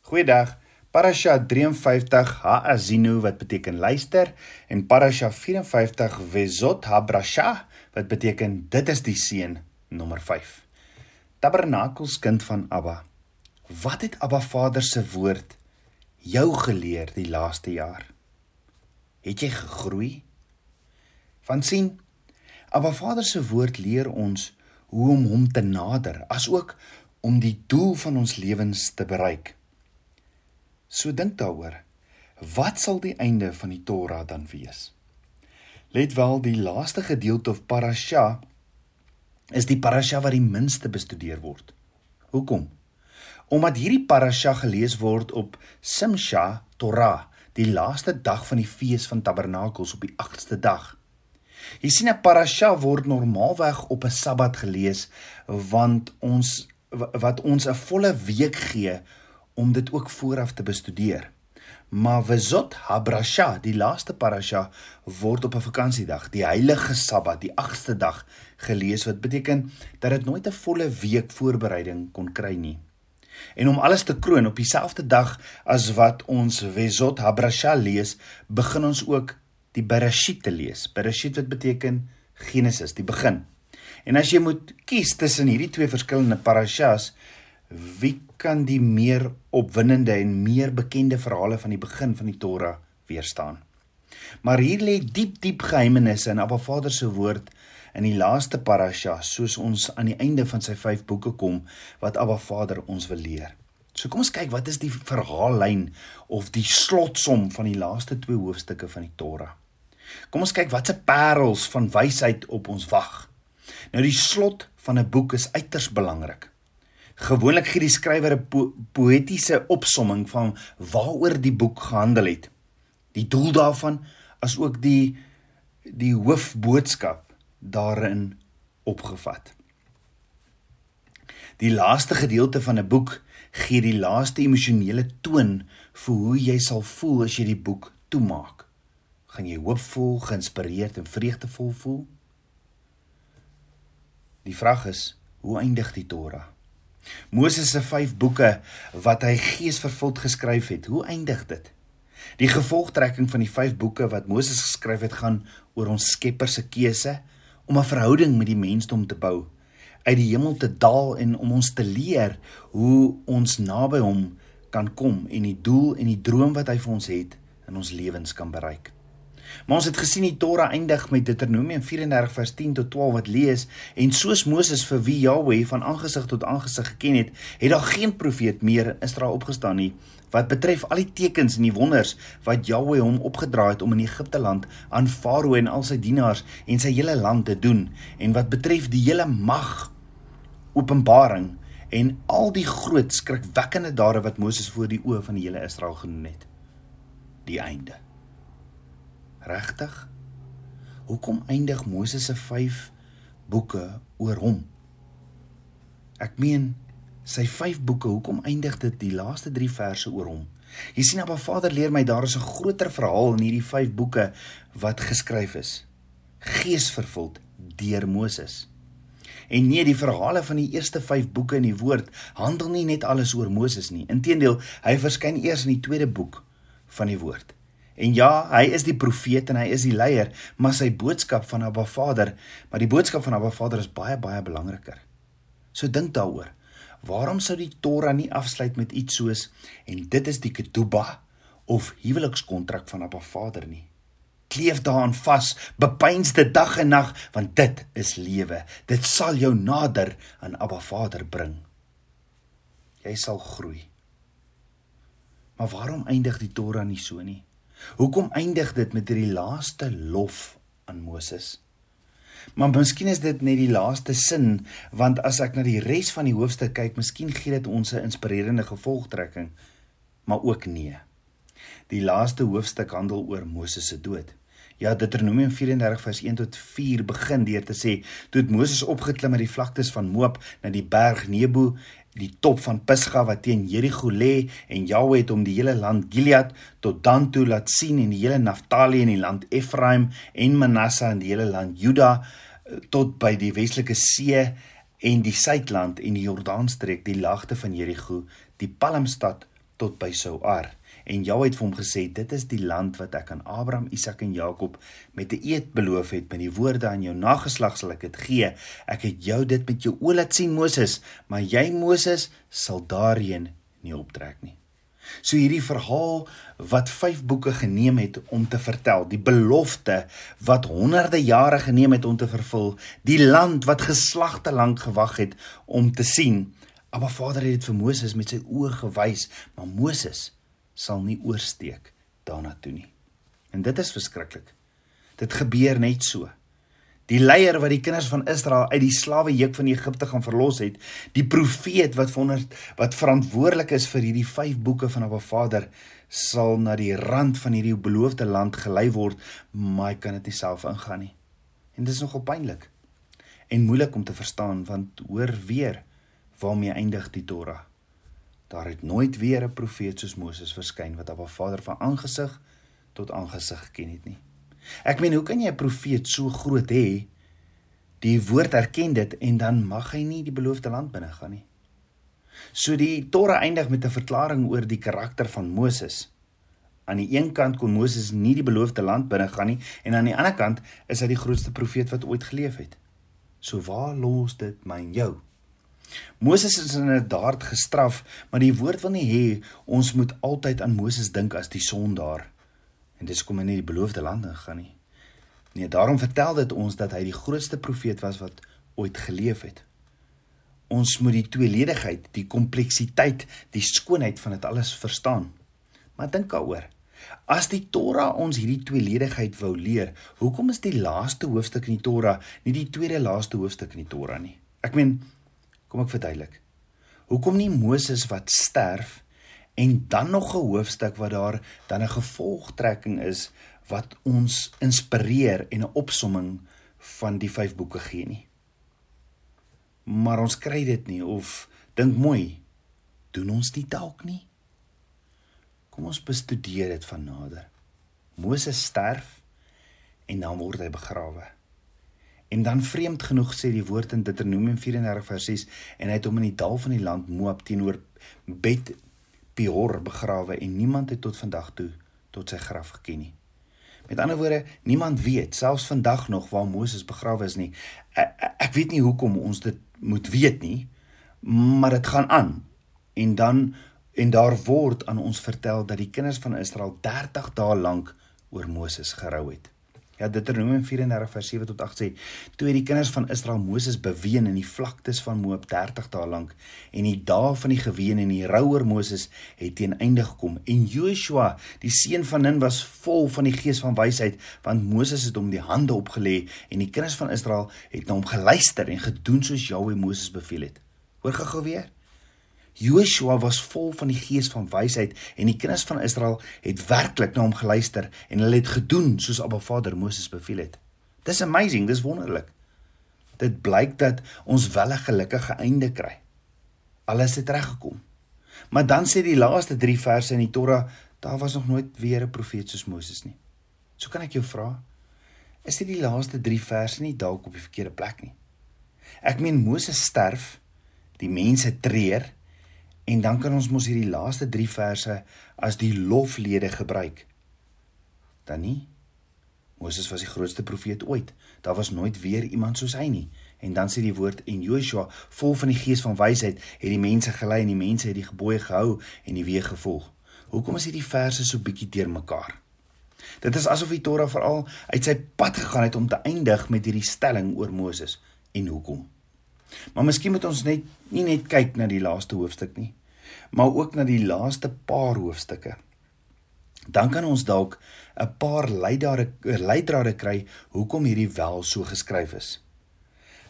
Goeiedag. Parasha 53 Haazinu wat beteken luister en Parasha 54 Vezot Habrasha wat beteken dit is die seun nommer 5. Tabernakels kind van Abba. Wat het Abba Vader se woord jou geleer die laaste jaar? Het jy gegroei? Van sien Abba Vader se woord leer ons hoe om hom te nader, asook om die doel van ons lewens te bereik. So dink daaroor. Wat sal die einde van die Torah dan wees? Let wel, die laaste gedeelte of parasha is die parasha wat die minste bestudeer word. Hoekom? Omdat hierdie parasha gelees word op Simcha Torah, die laaste dag van die fees van Tabernakels op die 8ste dag. Jy sien 'n parasha word normaalweg op 'n Sabbat gelees want ons wat ons 'n volle week gee om dit ook vooraf te bestudeer. Maar Vezot Habrasha, die laaste parasha, word op 'n vakansiedag, die heilige Sabbat, die 8ste dag gelees wat beteken dat dit nooit 'n volle week voorbereiding kon kry nie. En om alles te kroon op dieselfde dag as wat ons Vezot Habrasha lees, begin ons ook die Bereshit te lees. Bereshit wat beteken Genesis, die begin. En as jy moet kies tussen hierdie twee verskillende parashas, wie kan die meer opwindende en meer bekende verhale van die begin van die Torah weerstaan? Maar hier lê diep diep geheimenisse in Abba Vader se woord in die laaste parasha, soos ons aan die einde van sy 5 boeke kom wat Abba Vader ons wil leer. So kom ons kyk wat is die verhaallyn of die slotsom van die laaste 2 hoofstukke van die Torah. Kom ons kyk watse parels van wysheid op ons wag. Nou die slot van 'n boek is uiters belangrik. Gewoonlik gee die skrywer 'n po poëtiese opsomming van waaroor die boek gehandel het. Die doel daarvan as ook die die hoofboodskap daarin opgevat. Die laaste gedeelte van 'n boek gee die laaste emosionele toon vir hoe jy sal voel as jy die boek toemaak. Gaan jy hoopvol, geïnspireerd en vreugdevol voel? Die vraag is, hoe eindig die Torah? Moses se 5 boeke wat hy geesvervuld geskryf het, hoe eindig dit? Die gevolgtrekking van die 5 boeke wat Moses geskryf het, gaan oor ons Skepper se keuse om 'n verhouding met die mensdom te bou, uit die hemel te daal en om ons te leer hoe ons naby hom kan kom en die doel en die droom wat hy vir ons het in ons lewens kan bereik. Maar ons het gesien die Torah eindig met Deuteronomium 34 vers 10 tot 12 wat lees en soos Moses vir wie Jahweh van aangesig tot aangesig geken het, het daar geen profeet meer in Israel opgestaan nie wat betref al die tekens en die wonders wat Jahweh hom opgedra het om in Egipte land aan Farao en al sy dienaars en sy hele land te doen en wat betref die hele mag openbaring en al die groot skrikwekkende dade wat Moses voor die oë van die hele Israel genoem het. Die einde Regtig? Hoekom eindig Moses se 5 boeke oor hom? Ek meen sy 5 boeke, hoekom eindig dit die laaste 3 verse oor hom? Jy sien, Abba Vader leer my daar is 'n groter verhaal in hierdie 5 boeke wat geskryf is. Geesvervuld deur Moses. En nee, die verhale van die eerste 5 boeke in die woord handel nie net alles oor Moses nie. Inteendeel, hy verskyn eers in die tweede boek van die woord. En ja, hy is die profeet en hy is die leier, maar sy boodskap van Abba Vader, maar die boodskap van Abba Vader is baie baie belangriker. So dink daaroor. Waarom sou die Torah nie afsluit met iets soos en dit is die ketubah of huwelikskontrak van Abba Vader nie? Kleef daaraan vas, bepeins dit dag en nag, want dit is lewe. Dit sal jou nader aan Abba Vader bring. Jy sal groei. Maar waarom eindig die Torah nie so nie? Hoekom eindig dit met hierdie laaste lof aan Moses? Maar miskien is dit net die laaste sin, want as ek na die res van die hoofstuk kyk, miskien gee dit ons 'n inspirerende gevolgtrekking, maar ook nee. Die laaste hoofstuk handel oor Moses se dood. Ja, Deuteronomium 34 vers 1 tot 4 begin deur te sê: "Toe het Moses opgeklim uit die vlaktes van Moab na die berg Nebo die top van Pisga wat teen Jerigo lê en Jahwe het hom die hele land Gilead tot dan toe laat sien en die hele Naftali en die land Efraim en Manasse en die hele land Juda eh, tot by die westelike see en die suidland en die Jordaanstreek die lagte van Jerigo die palmstad tot by Souar. En Jahwe het vir hom gesê: "Dit is die land wat ek aan Abraham, Isak en Jakob met 'n eed beloof het. Met die woorde aan jou nageslag sal ek dit gee. Ek het jou dit met jou oë laat sien, Moses, maar jy Moses sal daarheen nie optrek nie." So hierdie verhaal wat 5 boeke geneem het om te vertel, die belofte wat honderde jare geneem het om te vervul, die land wat geslagte lank gewag het om te sien. Maar Vader het dit vir Moses met sy oë gewys, maar Moses sal nie oorsteek daarna toe nie. En dit is verskriklik. Dit gebeur net so. Die leier wat die kinders van Israel uit die slawejuk van Egipte gaan verlos het, die profeet wat wonder wat verantwoordelik is vir hierdie 5 boeke van Abba Vader, sal na die rand van hierdie beloofde land gelei word, maar hy kan dit nie self ingaan nie. En dit is nogal pynlik en moeilik om te verstaan want hoor weer waarmee eindig die Torah? Daar het nooit weer 'n profeet soos Moses verskyn wat Abba Vader van aangesig tot aangesig geken het nie. Ek meen, hoe kan jy 'n profeet so groot hê die woord erken dit en dan mag hy nie die beloofde land binne gaan nie? So die Torah eindig met 'n verklaring oor die karakter van Moses. Aan die een kant kon Moses nie die beloofde land binne gaan nie en aan die ander kant is hy die grootste profeet wat ooit geleef het. So waar los dit my en jou? Moses is inderdaad gestraf, maar die woord wil nie hê ons moet altyd aan Moses dink as die sondaar. En dis kom hy nie die beloofde land ingaan nie. Nee, daarom vertel dit ons dat hy die grootste profeet was wat ooit geleef het. Ons moet die tweeledigheid, die kompleksiteit, die skoonheid van dit alles verstaan. Maar dink daaroor. As die Torah ons hierdie tweeledigheid wou leer, hoekom is die laaste hoofstuk in die Torah nie die tweede laaste hoofstuk in die Torah nie? Ek meen, Kom ek verduidelik. Hoekom nie Moses wat sterf en dan nog 'n hoofstuk wat daar dan 'n gevolgtrekking is wat ons inspireer en 'n opsomming van die vyf boeke gee nie. Maar ons kry dit nie of dink mooi doen ons dit dalk nie. Kom ons bestudeer dit van nader. Moses sterf en dan word hy begrawe. En dan vreemd genoeg sê die woord in Deuteronomium 34 vers 6 en hy het hom in die dal van die land Moab teenoor Bet Peor begrawe en niemand het tot vandag toe tot sy graf geken nie. Met ander woorde, niemand weet selfs vandag nog waar Moses begrawe is nie. Ek, ek weet nie hoekom ons dit moet weet nie, maar dit gaan aan. En dan en daar word aan ons vertel dat die kinders van Israel 30 dae lank oor Moses gerou het. Ja Deuteronomium 34 vers 7 tot 8 sê: Toe het die kinders van Israel Moses beween in die vlaktes van Moab 30 dae lank en die dae van die geween en die rou oor Moses het teen einde gekom en Joshua die seun van Nun was vol van die gees van wysheid want Moses het hom die hande opgelê en die kinders van Israel het na hom geluister en gedoen soos Jahwe Moses beveel het. Hoor gou weer. Joshua was vol van die gees van wysheid en die kinders van Israel het werklik na hom geluister en hulle het gedoen soos Abba Vader Moses beveel het. Dis amazing, dis wonderlik. Dit blyk dat ons wel 'n gelukkige einde kry. Alles het reggekom. Maar dan sê die laaste 3 verse in die Torah, daar was nog nooit weer 'n profeet soos Moses nie. So kan ek jou vra, is dit die laaste 3 verse nie dalk op die verkeerde plek nie? Ek meen Moses sterf, die mense treur En dan kan ons mos hierdie laaste 3 verse as die loflede gebruik. Dan nie. Moses was die grootste profeet ooit. Daar was nooit weer iemand soos hy nie. En dan sê die woord en Joshua, vol van die gees van wysheid, het die mense gelei en die mense het die gebooie gehou en die weë gevolg. Hoekom is hierdie verse so bietjie deurmekaar? Dit is asof die Torah veral uit sy pad gegaan het om te eindig met hierdie stelling oor Moses en hoekom. Maar miskien moet ons net nie net kyk na die laaste hoofstuk nie, maar ook na die laaste paar hoofstukke. Dan kan ons dalk 'n paar leidrade leidrade kry hoekom hierdie wel so geskryf is.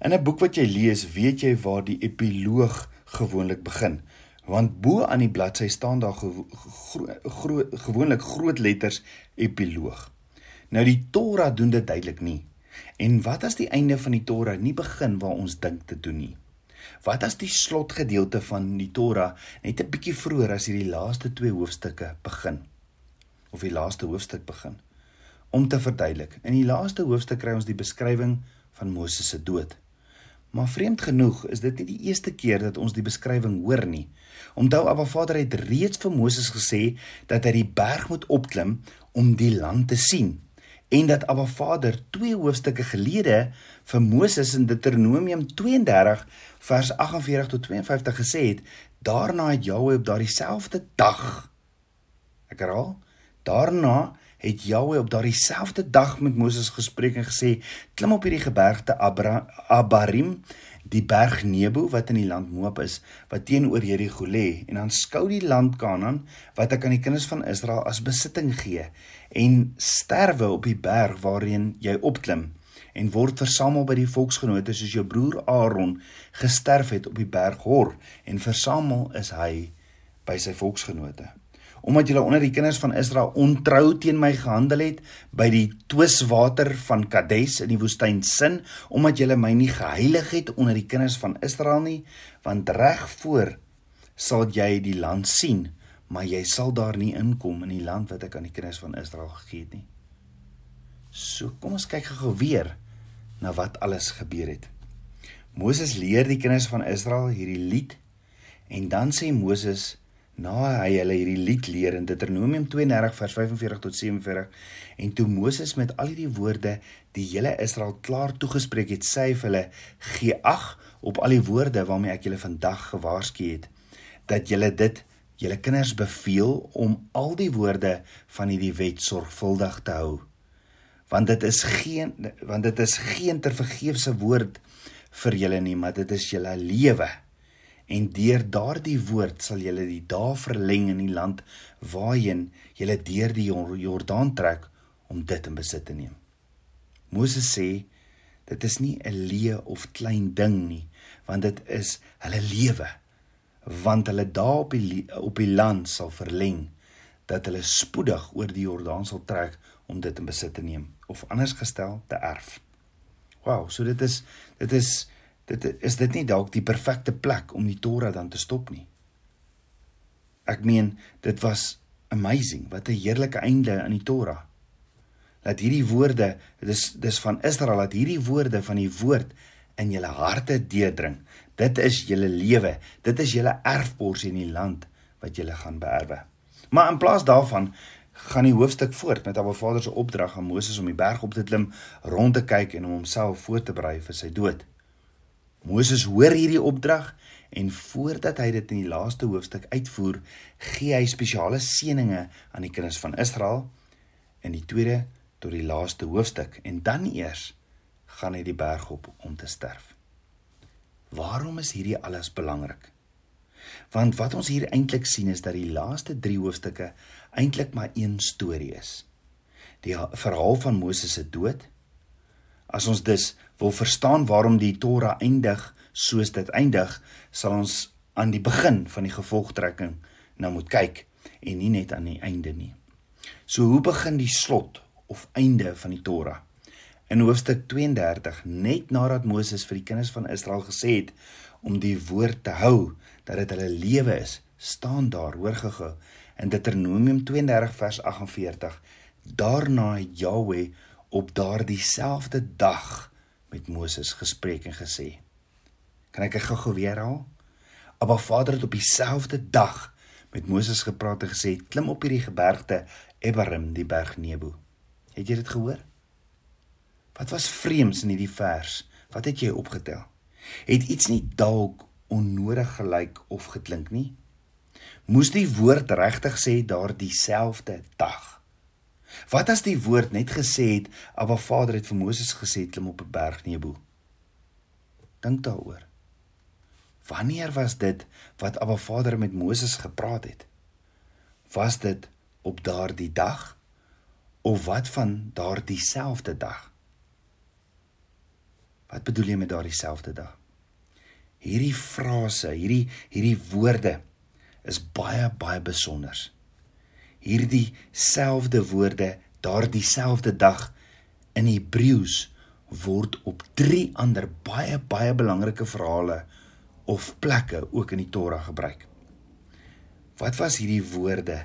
In 'n boek wat jy lees, weet jy waar die epiloog gewoonlik begin, want bo aan die bladsy staan daar gewo gro gewoonlik groot letters epiloog. Nou die Torah doen dit duidelik nie. En wat as die einde van die Torah nie begin waar ons dink te doen nie? Wat as die slotgedeelte van die Torah net 'n bietjie vroeër as hierdie laaste 2 hoofstukke begin? Of die laaste hoofstuk begin? Om te verduidelik, in die laaste hoofstuk kry ons die beskrywing van Moses se dood. Maar vreemd genoeg is dit nie die eerste keer dat ons die beskrywing hoor nie. Onthou Abba Vader het reeds vir Moses gesê dat hy die berg moet opklim om die land te sien en dat Abba Vader twee hoofstukke gelede vir Moses in Deuteronomium 32 vers 48 tot 52 gesê het daarna het Jahwe op daardie selfde dag ek herhaal daarna het Jahwe op daardie selfde dag met Moses gespreek en gesê klim op hierdie gebergte Abarim die berg Nebo wat in die land Moab is wat teenoor Jerigo lê en dan skou die land Kanaan wat ek aan die kinders van Israel as besitting gee en sterwe op die berg waarheen jy opklim en word versamel by die volksgenote soos jou broer Aaron gesterf het op die berg Hor en versamel is hy by sy volksgenote omdat julle onder die kinders van Israel ontrou teen my gehandel het by die twiswater van Kades in die woestyn sin omdat julle my nie geheilig het onder die kinders van Israel nie want reg voor sal jy die land sien maar jy sal daar nie inkom in die land wat ek aan die kinders van Israel gegee het nie. So kom ons kyk gou weer na wat alles gebeur het. Moses leer die kinders van Israel hierdie lied en dan sê Moses na hy hulle hierdie lied leer in Deuteronomium 32 vers 45 tot 47 en toe Moses met al hierdie woorde die hele Israel klaar toegespreek het sê hy vir hulle gee ag op al die woorde waarmee ek julle vandag gewaarsku het dat julle dit julle kinders beveel om al die woorde van hierdie wet sorgvuldig te hou. Want dit is geen want dit is geen tervergeefse woord vir julle nie maar dit is julle lewe en deur daardie woord sal julle die dae verleng in die land waarheen julle deur die Jordaan trek om dit in besit te neem. Moses sê dit is nie 'n leë of klein ding nie, want dit is hulle lewe. Want hulle dae op die op die land sal verleng dat hulle spoedig oor die Jordaan sal trek om dit in besit te neem of anders gestel te erf. Wow, so dit is dit is dit is dit nie dalk die perfekte plek om die Torah dan te stop nie. Ek meen, dit was amazing, wat 'n heerlike einde aan die Torah. Dat hierdie woorde, dis dis van Israel dat hierdie woorde van die woord in julle harte deurdring. Dit is julle lewe, dit is julle erfporsie in die land wat julle gaan beerwe. Maar in plaas daarvan gaan die hoofstuk voort met Abba Vader se opdrag aan Moses om die berg op te klim, rond te kyk en om homself voor te berei vir sy dood. Moses hoor hierdie opdrag en voordat hy dit in die laaste hoofstuk uitvoer, gee hy spesiale seëninge aan die kinders van Israel in die tweede tot die laaste hoofstuk en dan eers gaan hy die berg op om te sterf. Waarom is hierdie alles belangrik? Want wat ons hier eintlik sien is dat die laaste 3 hoofstukke eintlik maar een storie is. Die verhaal van Moses se dood, As ons dus wil verstaan waarom die Torah eindig soos dit eindig, sal ons aan die begin van die gevolgtrekking nou moet kyk en nie net aan die einde nie. So hoe begin die slot of einde van die Torah? In hoofstuk 32, net nadat Moses vir die kinders van Israel gesê het om die woord te hou dat dit hulle lewe is, staan daar hoor gego in Deuteronomium 32 vers 48. Daarna het Jahweh op daardie selfde dag met Moses gespreek en gesê. Kan ek dit gou-gou weer haal? Abba Vader het op dieselfde dag met Moses gepraat en gesê: "Klim op hierdie gebergte Ebarim, die berg Nebo." Het jy dit gehoor? Wat was vreemds in hierdie vers? Wat het jy opgetel? Het iets nie dalk onnodig gelyk of geklink nie? Moes die woord regtig sê daardie selfde dag? Wat as die woord net gesê het, Abba Vader het vir Moses gesê klim op 'n berg Nebo? Dink daaroor. Wanneer was dit wat Abba Vader met Moses gepraat het? Was dit op daardie dag of wat van daardie selfde dag? Wat bedoel jy met daardie selfde dag? Hierdie frase, hierdie hierdie woorde is baie baie besonders hierdie selfde woorde daardie selfde dag in Hebreëus word op drie ander baie baie belangrike verhale of plekke ook in die Torah gebruik. Wat was hierdie woorde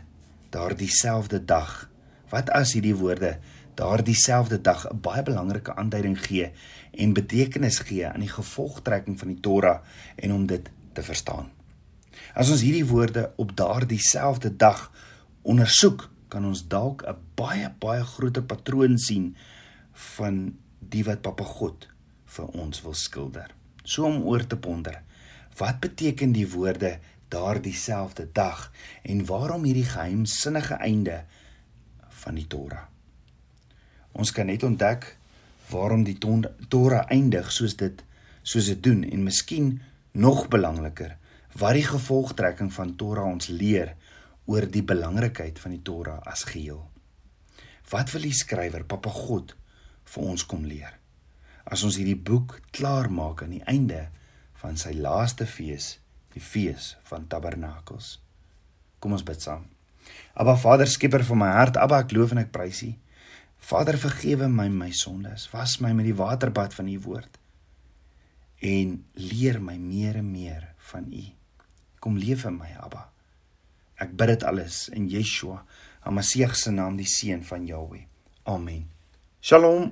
daardie selfde dag? Wat as hierdie woorde daardie selfde dag 'n baie belangrike aanduiding gee en betekenis gee aan die gevolgtrekking van die Torah en om dit te verstaan. As ons hierdie woorde op daardie selfde dag ondersoek, kan ons dalk 'n baie baie groter patroon sien van die wat Papa God vir ons wil skilder. So om oor te ponder. Wat beteken die woorde daardie selfde dag en waarom hierdie geheimsinnige einde van die Torah? Ons kan net ontdek waarom die Torah eindig soos dit soos dit doen en miskien nog belangriker wat die gevolgtrekking van Torah ons leer oor die belangrikheid van die Torah as geheel. Wat wil die skrywer, Papa God, vir ons kom leer? As ons hierdie boek klaar maak aan die einde van sy laaste fees, die fees van Tabernakels. Kom ons bid saam. Aba Vader, skieper van my hart, Aba, ek loof en ek prys U. Vader, vergewe my my sondes. Was my met die waterbad van U woord en leer my meer en meer van U. Kom leef in my, Abba. Ek bid dit alles in Yeshua, Hamasieg se naam, die seun van Jahweh. Amen. Shalom.